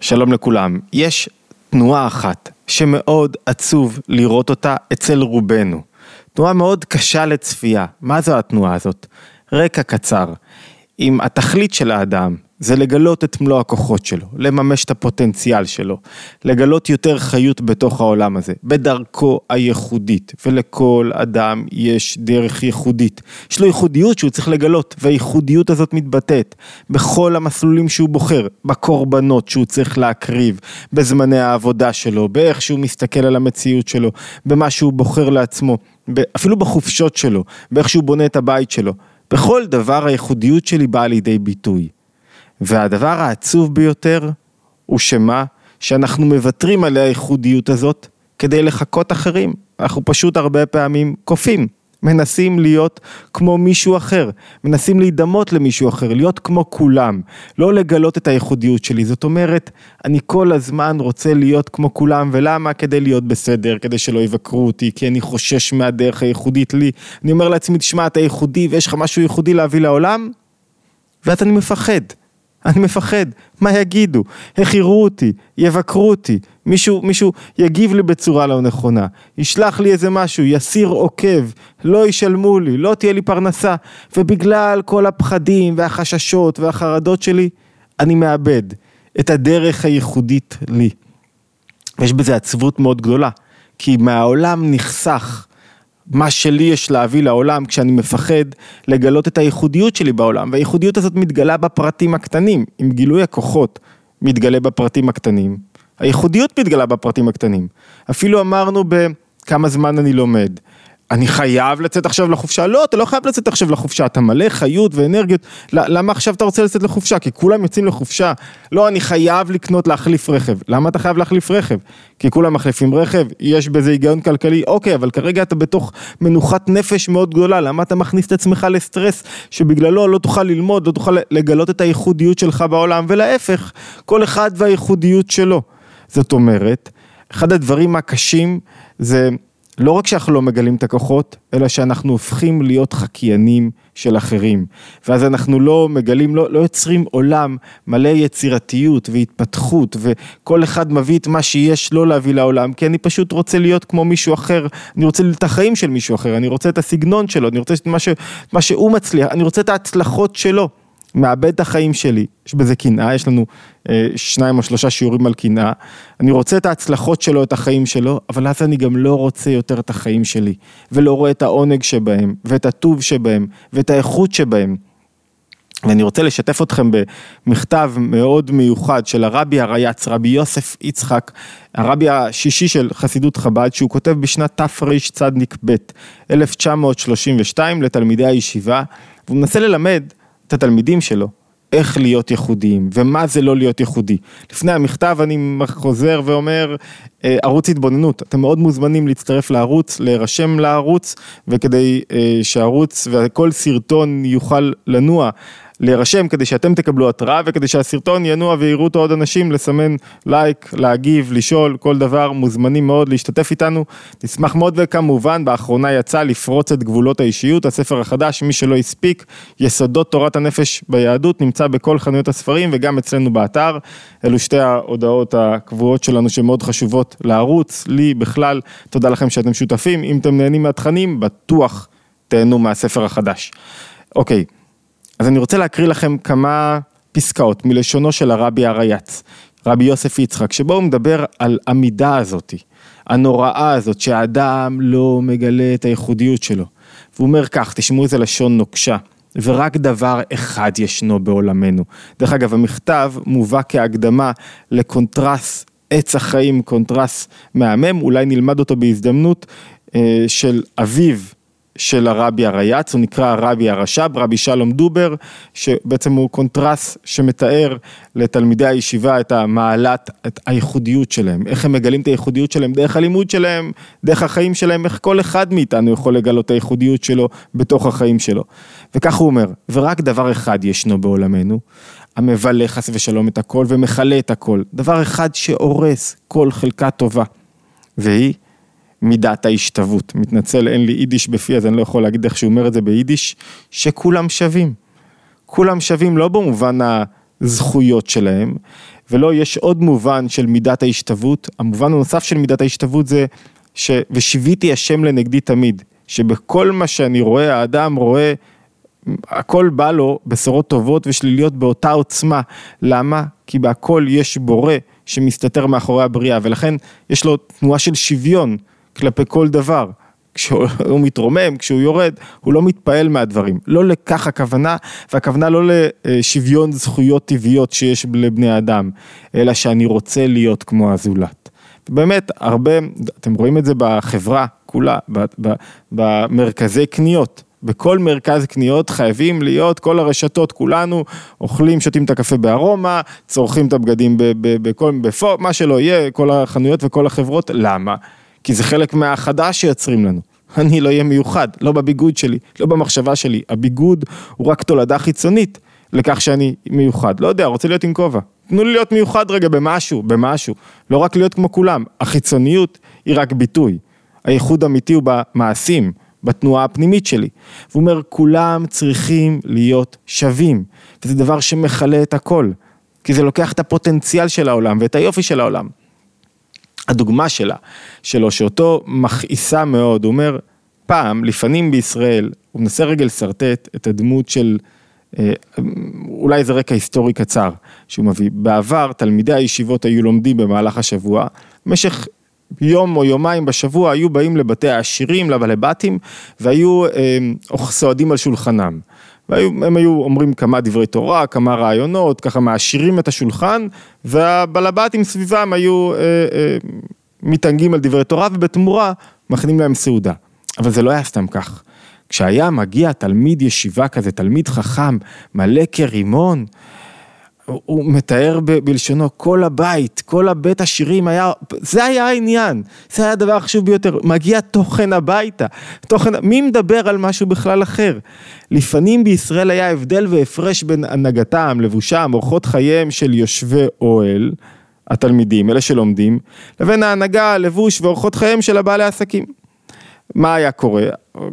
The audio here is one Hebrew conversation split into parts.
שלום לכולם. יש תנועה אחת שמאוד עצוב לראות אותה אצל רובנו. תנועה מאוד קשה לצפייה. מה זו התנועה הזאת? רקע קצר. אם התכלית של האדם זה לגלות את מלוא הכוחות שלו, לממש את הפוטנציאל שלו, לגלות יותר חיות בתוך העולם הזה, בדרכו הייחודית, ולכל אדם יש דרך ייחודית. יש לו ייחודיות שהוא צריך לגלות, והייחודיות הזאת מתבטאת בכל המסלולים שהוא בוחר, בקורבנות שהוא צריך להקריב, בזמני העבודה שלו, באיך שהוא מסתכל על המציאות שלו, במה שהוא בוחר לעצמו, אפילו בחופשות שלו, באיך שהוא בונה את הבית שלו. בכל דבר הייחודיות שלי באה לידי ביטוי. והדבר העצוב ביותר הוא שמה? שאנחנו מוותרים על הייחודיות הזאת כדי לחקות אחרים. אנחנו פשוט הרבה פעמים קופים. מנסים להיות כמו מישהו אחר, מנסים להידמות למישהו אחר, להיות כמו כולם, לא לגלות את הייחודיות שלי. זאת אומרת, אני כל הזמן רוצה להיות כמו כולם, ולמה? כדי להיות בסדר, כדי שלא יבקרו אותי, כי אני חושש מהדרך הייחודית לי. אני אומר לעצמי, תשמע, אתה ייחודי ויש לך משהו ייחודי להביא לעולם, ואז אני מפחד. אני מפחד, מה יגידו, איך יראו אותי, יבקרו אותי, מישהו, מישהו יגיב לי בצורה לא נכונה, ישלח לי איזה משהו, יסיר עוקב, לא ישלמו לי, לא תהיה לי פרנסה, ובגלל כל הפחדים והחששות והחרדות שלי, אני מאבד את הדרך הייחודית לי. ויש בזה עצבות מאוד גדולה, כי מהעולם נחסך מה שלי יש להביא לעולם כשאני מפחד לגלות את הייחודיות שלי בעולם, והייחודיות הזאת מתגלה בפרטים הקטנים, עם גילוי הכוחות מתגלה בפרטים הקטנים, הייחודיות מתגלה בפרטים הקטנים. אפילו אמרנו בכמה זמן אני לומד, אני חייב לצאת עכשיו לחופשה? לא, אתה לא חייב לצאת עכשיו לחופשה, אתה מלא חיות ואנרגיות, למה עכשיו אתה רוצה לצאת לחופשה? כי כולם יוצאים לחופשה. לא, אני חייב לקנות, להחליף רכב. למה אתה חייב להחליף רכב? כי כולם מחליפים רכב, יש בזה היגיון כלכלי, אוקיי, אבל כרגע אתה בתוך מנוחת נפש מאוד גדולה, למה אתה מכניס את עצמך לסטרס שבגללו לא תוכל ללמוד, לא תוכל לגלות את הייחודיות שלך בעולם, ולהפך, כל אחד והייחודיות שלו. זאת אומרת, אחד הדברים הקשים זה לא רק שאנחנו לא מגלים את הכוחות, אלא שאנחנו הופכים להיות חקיינים של אחרים. ואז אנחנו לא מגלים, לא, לא יוצרים עולם מלא יצירתיות והתפתחות, וכל אחד מביא את מה שיש לו להביא לעולם, כי אני פשוט רוצה להיות כמו מישהו אחר, אני רוצה את החיים של מישהו אחר, אני רוצה את הסגנון שלו, אני רוצה את מה, ש, מה שהוא מצליח, אני רוצה את ההצלחות שלו. מאבד את החיים שלי, יש בזה קנאה, יש לנו שניים או שלושה שיעורים על קנאה, אני רוצה את ההצלחות שלו, את החיים שלו, אבל אז אני גם לא רוצה יותר את החיים שלי, ולא רואה את העונג שבהם, ואת הטוב שבהם, ואת האיכות שבהם. ואני רוצה לשתף אתכם במכתב מאוד מיוחד של הרבי הרייץ, רבי יוסף יצחק, הרבי השישי של חסידות חב"ד, שהוא כותב בשנת תרצ"ב, 1932, לתלמידי הישיבה, והוא מנסה ללמד את התלמידים שלו, איך להיות ייחודיים, ומה זה לא להיות ייחודי. לפני המכתב אני חוזר ואומר, אה, ערוץ התבוננות, אתם מאוד מוזמנים להצטרף לערוץ, להירשם לערוץ, וכדי אה, שהערוץ וכל סרטון יוכל לנוע להירשם כדי שאתם תקבלו התראה וכדי שהסרטון ינוע ויראו אותו עוד אנשים, לסמן לייק, להגיב, לשאול, כל דבר, מוזמנים מאוד להשתתף איתנו. נשמח מאוד וכמובן, באחרונה יצא לפרוץ את גבולות האישיות, הספר החדש, מי שלא הספיק, יסודות תורת הנפש ביהדות, נמצא בכל חנויות הספרים וגם אצלנו באתר. אלו שתי ההודעות הקבועות שלנו שמאוד חשובות לערוץ, לי בכלל, תודה לכם שאתם שותפים, אם אתם נהנים מהתכנים, בטוח תהנו מהספר החדש. אוקיי. אז אני רוצה להקריא לכם כמה פסקאות מלשונו של הרבי הרייץ, רבי יוסף יצחק, שבו הוא מדבר על המידה הזאתי, הנוראה הזאת, שהאדם לא מגלה את הייחודיות שלו. והוא אומר כך, תשמעו איזה לשון נוקשה. ורק דבר אחד ישנו בעולמנו. דרך אגב, המכתב מובא כהקדמה לקונטרס עץ החיים, קונטרס מהמם, אולי נלמד אותו בהזדמנות אה, של אביו של הרבי הרייץ, הוא נקרא הרבי הרש"ב, רבי שלום דובער, שבעצם הוא קונטרס שמתאר לתלמידי הישיבה את המעלת, את הייחודיות שלהם, איך הם מגלים את הייחודיות שלהם, דרך הלימוד שלהם, דרך החיים שלהם, איך כל אחד מאיתנו יכול לגלות את הייחודיות שלו בתוך החיים שלו. וכך הוא אומר, ורק דבר אחד ישנו בעולמנו, המבלה חס ושלום את הכל ומכלה את הכל, דבר אחד שהורס כל חלקה טובה, והיא מידת ההשתוות. מתנצל, אין לי יידיש בפי, אז אני לא יכול להגיד איך שהוא אומר את זה ביידיש, שכולם שווים. כולם שווים לא במובן הזכויות שלהם, ולא, יש עוד מובן של מידת ההשתוות. המובן הנוסף של מידת ההשתוות זה ש... ושיוויתי השם לנגדי תמיד, שבכל מה שאני רואה, האדם רואה, הכל בא לו בשורות טובות ושליליות באותה עוצמה. למה? כי בהכל יש בורא שמסתתר מאחורי הבריאה, ולכן יש לו תנועה של שוויון כלפי כל דבר. כשהוא מתרומם, כשהוא יורד, הוא לא מתפעל מהדברים. לא לכך הכוונה, והכוונה לא לשוויון זכויות טבעיות שיש לבני אדם, אלא שאני רוצה להיות כמו הזולת. באמת, הרבה, אתם רואים את זה בחברה כולה, במרכזי קניות. בכל מרכז קניות חייבים להיות כל הרשתות, כולנו אוכלים, שותים את הקפה בארומה, צורכים את הבגדים בכל, בפור, מה שלא יהיה, כל החנויות וכל החברות, למה? כי זה חלק מהחדש שיוצרים לנו. אני לא אהיה מיוחד, לא בביגוד שלי, לא במחשבה שלי, הביגוד הוא רק תולדה חיצונית לכך שאני מיוחד. לא יודע, רוצה להיות עם כובע. תנו לי להיות מיוחד רגע במשהו, במשהו. לא רק להיות כמו כולם, החיצוניות היא רק ביטוי. הייחוד האמיתי הוא במעשים, בתנועה הפנימית שלי. והוא אומר, כולם צריכים להיות שווים, וזה דבר שמכלה את הכל, כי זה לוקח את הפוטנציאל של העולם ואת היופי של העולם. הדוגמה שלה, שלו, שאותו מכעיסה מאוד, הוא אומר, פעם, לפנים בישראל, הוא מנסה רגע לשרטט את הדמות של, אה, אולי איזה רקע היסטורי קצר שהוא מביא. בעבר, תלמידי הישיבות היו לומדים במהלך השבוע, במשך יום או יומיים בשבוע היו באים לבתי העשירים, לבעלי בתים, והיו אה, סועדים על שולחנם. והם היו אומרים כמה דברי תורה, כמה רעיונות, ככה מעשירים את השולחן, והבלבטים סביבם היו אה, אה, מתענגים על דברי תורה, ובתמורה מכינים להם סעודה. אבל זה לא היה סתם כך. כשהיה מגיע תלמיד ישיבה כזה, תלמיד חכם, מלא כרימון, הוא מתאר בלשונו, כל הבית, כל הבית השירים היה, זה היה העניין, זה היה הדבר החשוב ביותר, מגיע תוכן הביתה, תוכן, מי מדבר על משהו בכלל אחר? לפעמים בישראל היה הבדל והפרש בין הנהגתם, לבושם, אורחות חייהם של יושבי אוהל, התלמידים, אלה שלומדים, לבין ההנהגה, לבוש ואורחות חייהם של הבעלי עסקים. מה היה קורה?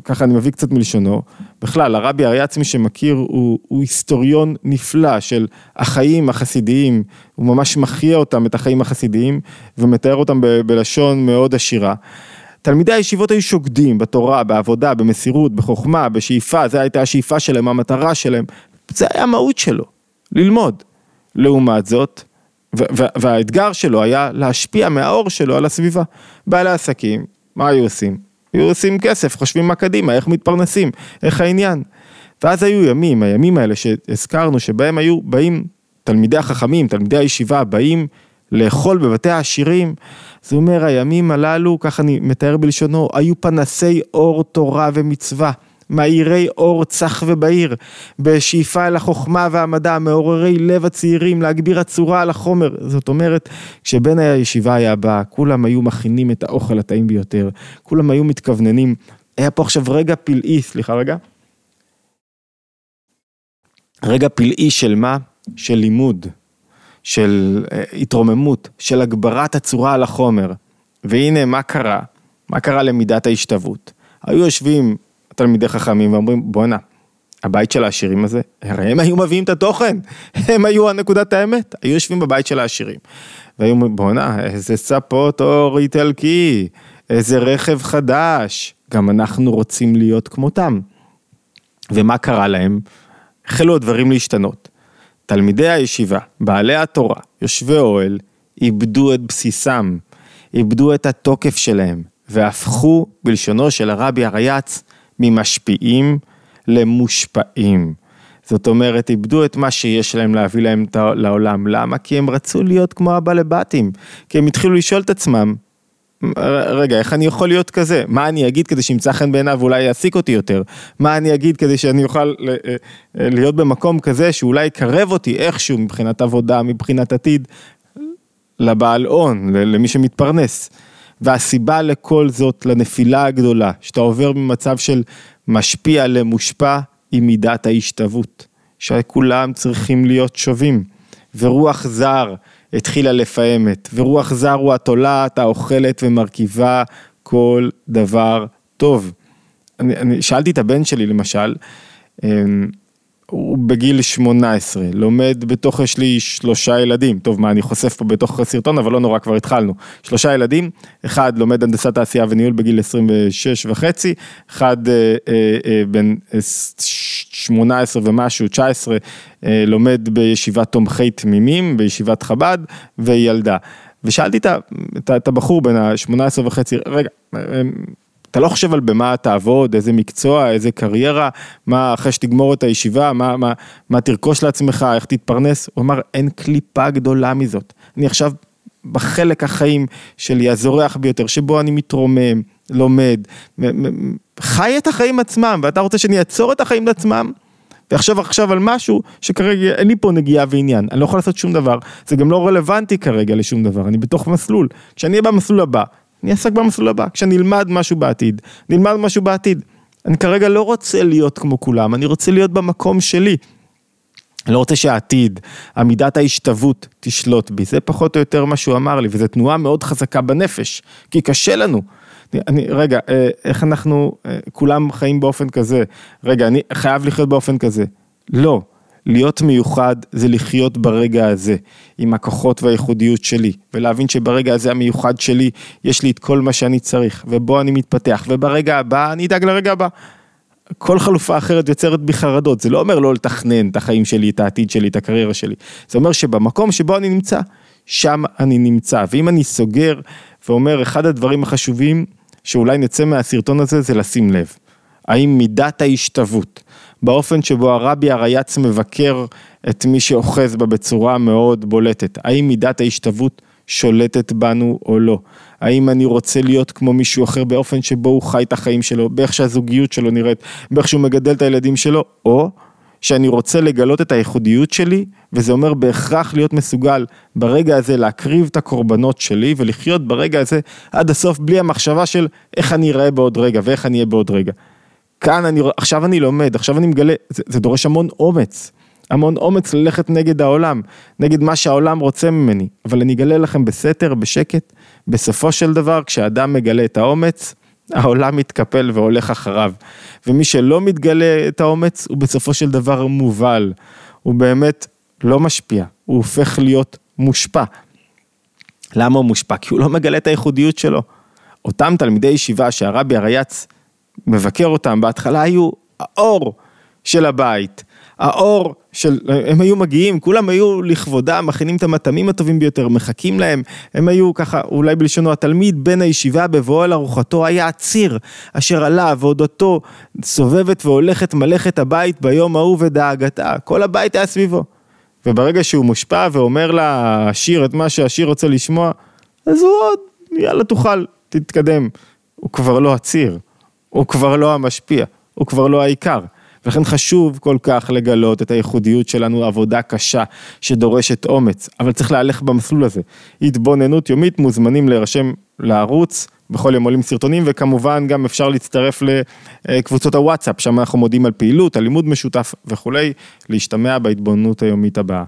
ככה אני מביא קצת מלשונו. בכלל, הרבי אריאץ, מי שמכיר, הוא, הוא היסטוריון נפלא של החיים החסידיים, הוא ממש מחיה אותם, את החיים החסידיים, ומתאר אותם ב, בלשון מאוד עשירה. תלמידי הישיבות היו שוקדים בתורה, בעבודה, במסירות, בחוכמה, בשאיפה, זו הייתה השאיפה שלהם, המטרה שלהם, זה היה המהות שלו, ללמוד. לעומת זאת, והאתגר שלו היה להשפיע מהאור שלו על הסביבה. בעלי עסקים, מה היו עושים? היו עושים כסף, חושבים מה קדימה, איך מתפרנסים, איך העניין. ואז היו ימים, הימים האלה שהזכרנו, שבהם היו באים תלמידי החכמים, תלמידי הישיבה, באים לאכול בבתי העשירים. זה אומר, הימים הללו, ככה אני מתאר בלשונו, היו פנסי אור תורה ומצווה. מאירי אור צח ובהיר, בשאיפה אל החוכמה והמדע, מעוררי לב הצעירים, להגביר הצורה על החומר. זאת אומרת, כשבן הישיבה היה בא, כולם היו מכינים את האוכל הטעים ביותר, כולם היו מתכווננים. היה פה עכשיו רגע פלאי, סליחה רגע. רגע פלאי של מה? של לימוד, של אה, התרוממות, של הגברת הצורה על החומר. והנה, מה קרה? מה קרה למידת ההשתוות? היו יושבים תלמידי חכמים ואומרים בואנה, הבית של העשירים הזה, הרי הם היו מביאים את התוכן, הם היו הנקודת האמת, היו יושבים בבית של העשירים. והיו אומרים בואנה, איזה ספות אור איטלקי, איזה רכב חדש, גם אנחנו רוצים להיות כמותם. ומה קרה להם? החלו הדברים להשתנות. תלמידי הישיבה, בעלי התורה, יושבי אוהל, איבדו את בסיסם, איבדו את התוקף שלהם, והפכו, בלשונו של הרבי הריאץ, ממשפיעים למושפעים. זאת אומרת, איבדו את מה שיש להם להביא להם לעולם. למה? כי הם רצו להיות כמו הבעלי בתים. כי הם התחילו לשאול את עצמם, רגע, איך אני יכול להיות כזה? מה אני אגיד כדי שימצא חן בעיניו ואולי יעסיק אותי יותר? מה אני אגיד כדי שאני אוכל אה, אה, להיות במקום כזה שאולי יקרב אותי איכשהו מבחינת עבודה, מבחינת עתיד, לבעל הון, למי שמתפרנס. והסיבה לכל זאת, לנפילה הגדולה, שאתה עובר ממצב של משפיע למושפע, היא מידת ההשתוות, שכולם צריכים להיות שווים, ורוח זר התחילה לפעמת, ורוח זר הוא התולעת האוכלת ומרכיבה כל דבר טוב. אני, אני שאלתי את הבן שלי למשל, אמ, הוא בגיל 18, לומד בתוך, יש לי שלושה ילדים, טוב מה אני חושף פה בתוך הסרטון, אבל לא נורא, כבר התחלנו. שלושה ילדים, אחד לומד הנדסת תעשייה וניהול בגיל 26 וחצי, אחד אה, אה, אה, בן 18 ומשהו, 19, אה, לומד בישיבת תומכי תמימים, בישיבת חב"ד, וילדה. ושאלתי את הבחור בן ה-18 וחצי, רגע, אה, אתה לא חושב על במה תעבוד, איזה מקצוע, איזה קריירה, מה אחרי שתגמור את הישיבה, מה, מה, מה תרכוש לעצמך, איך תתפרנס, הוא אמר אין קליפה גדולה מזאת, אני עכשיו בחלק החיים שלי הזורח ביותר, שבו אני מתרומם, לומד, חי את החיים עצמם, ואתה רוצה שאני אעצור את החיים לעצמם? ועכשיו עכשיו על משהו שכרגע אין לי פה נגיעה ועניין, אני לא יכול לעשות שום דבר, זה גם לא רלוונטי כרגע לשום דבר, אני בתוך מסלול, כשאני אהיה במסלול הבא, אני אעסק במסלול הבא, כשאני אלמד משהו בעתיד, נלמד משהו בעתיד. אני כרגע לא רוצה להיות כמו כולם, אני רוצה להיות במקום שלי. אני לא רוצה שהעתיד, עמידת ההשתוות תשלוט בי, זה פחות או יותר מה שהוא אמר לי, וזו תנועה מאוד חזקה בנפש, כי קשה לנו. אני, רגע, אה, איך אנחנו, אה, כולם חיים באופן כזה, רגע, אני חייב לחיות באופן כזה. לא. להיות מיוחד זה לחיות ברגע הזה, עם הכוחות והייחודיות שלי, ולהבין שברגע הזה המיוחד שלי, יש לי את כל מה שאני צריך, ובו אני מתפתח, וברגע הבא אני אדאג לרגע הבא. כל חלופה אחרת יוצרת בי חרדות, זה לא אומר לא לתכנן את החיים שלי, את העתיד שלי, את הקריירה שלי, זה אומר שבמקום שבו אני נמצא, שם אני נמצא, ואם אני סוגר ואומר אחד הדברים החשובים שאולי נצא מהסרטון הזה זה לשים לב, האם מידת ההשתוות באופן שבו הרבי הרייץ מבקר את מי שאוחז בה בצורה מאוד בולטת. האם מידת ההשתוות שולטת בנו או לא? האם אני רוצה להיות כמו מישהו אחר באופן שבו הוא חי את החיים שלו, באיך שהזוגיות שלו נראית, באיך שהוא מגדל את הילדים שלו, או שאני רוצה לגלות את הייחודיות שלי, וזה אומר בהכרח להיות מסוגל ברגע הזה להקריב את הקורבנות שלי ולחיות ברגע הזה עד הסוף בלי המחשבה של איך אני אראה בעוד רגע ואיך אני אהיה בעוד רגע. כאן אני, עכשיו אני לומד, עכשיו אני מגלה, זה, זה דורש המון אומץ, המון אומץ ללכת נגד העולם, נגד מה שהעולם רוצה ממני, אבל אני אגלה לכם בסתר, בשקט, בסופו של דבר, כשאדם מגלה את האומץ, העולם מתקפל והולך אחריו, ומי שלא מתגלה את האומץ, הוא בסופו של דבר מובל, הוא באמת לא משפיע, הוא הופך להיות מושפע. למה הוא מושפע? כי הוא לא מגלה את הייחודיות שלו. אותם תלמידי ישיבה שהרבי הרייץ מבקר אותם, בהתחלה היו האור של הבית, האור של, הם היו מגיעים, כולם היו לכבודם, מכינים את המטעמים הטובים ביותר, מחכים להם, הם היו ככה, אולי בלשונו, התלמיד בן הישיבה בבואו אל ארוחתו היה הציר אשר עלה ועודתו סובבת והולכת מלאכת הבית ביום ההוא ודאגתה, כל הבית היה סביבו. וברגע שהוא מושפע ואומר לשיר את מה שהשיר רוצה לשמוע, אז הוא עוד, יאללה תאכל, תתקדם. הוא כבר לא הציר. הוא כבר לא המשפיע, הוא כבר לא העיקר. ולכן חשוב כל כך לגלות את הייחודיות שלנו, עבודה קשה שדורשת אומץ, אבל צריך להלך במסלול הזה. התבוננות יומית, מוזמנים להירשם לערוץ, בכל יום עולים סרטונים, וכמובן גם אפשר להצטרף לקבוצות הוואטסאפ, שם אנחנו מודיעים על פעילות, על לימוד משותף וכולי, להשתמע בהתבוננות היומית הבאה.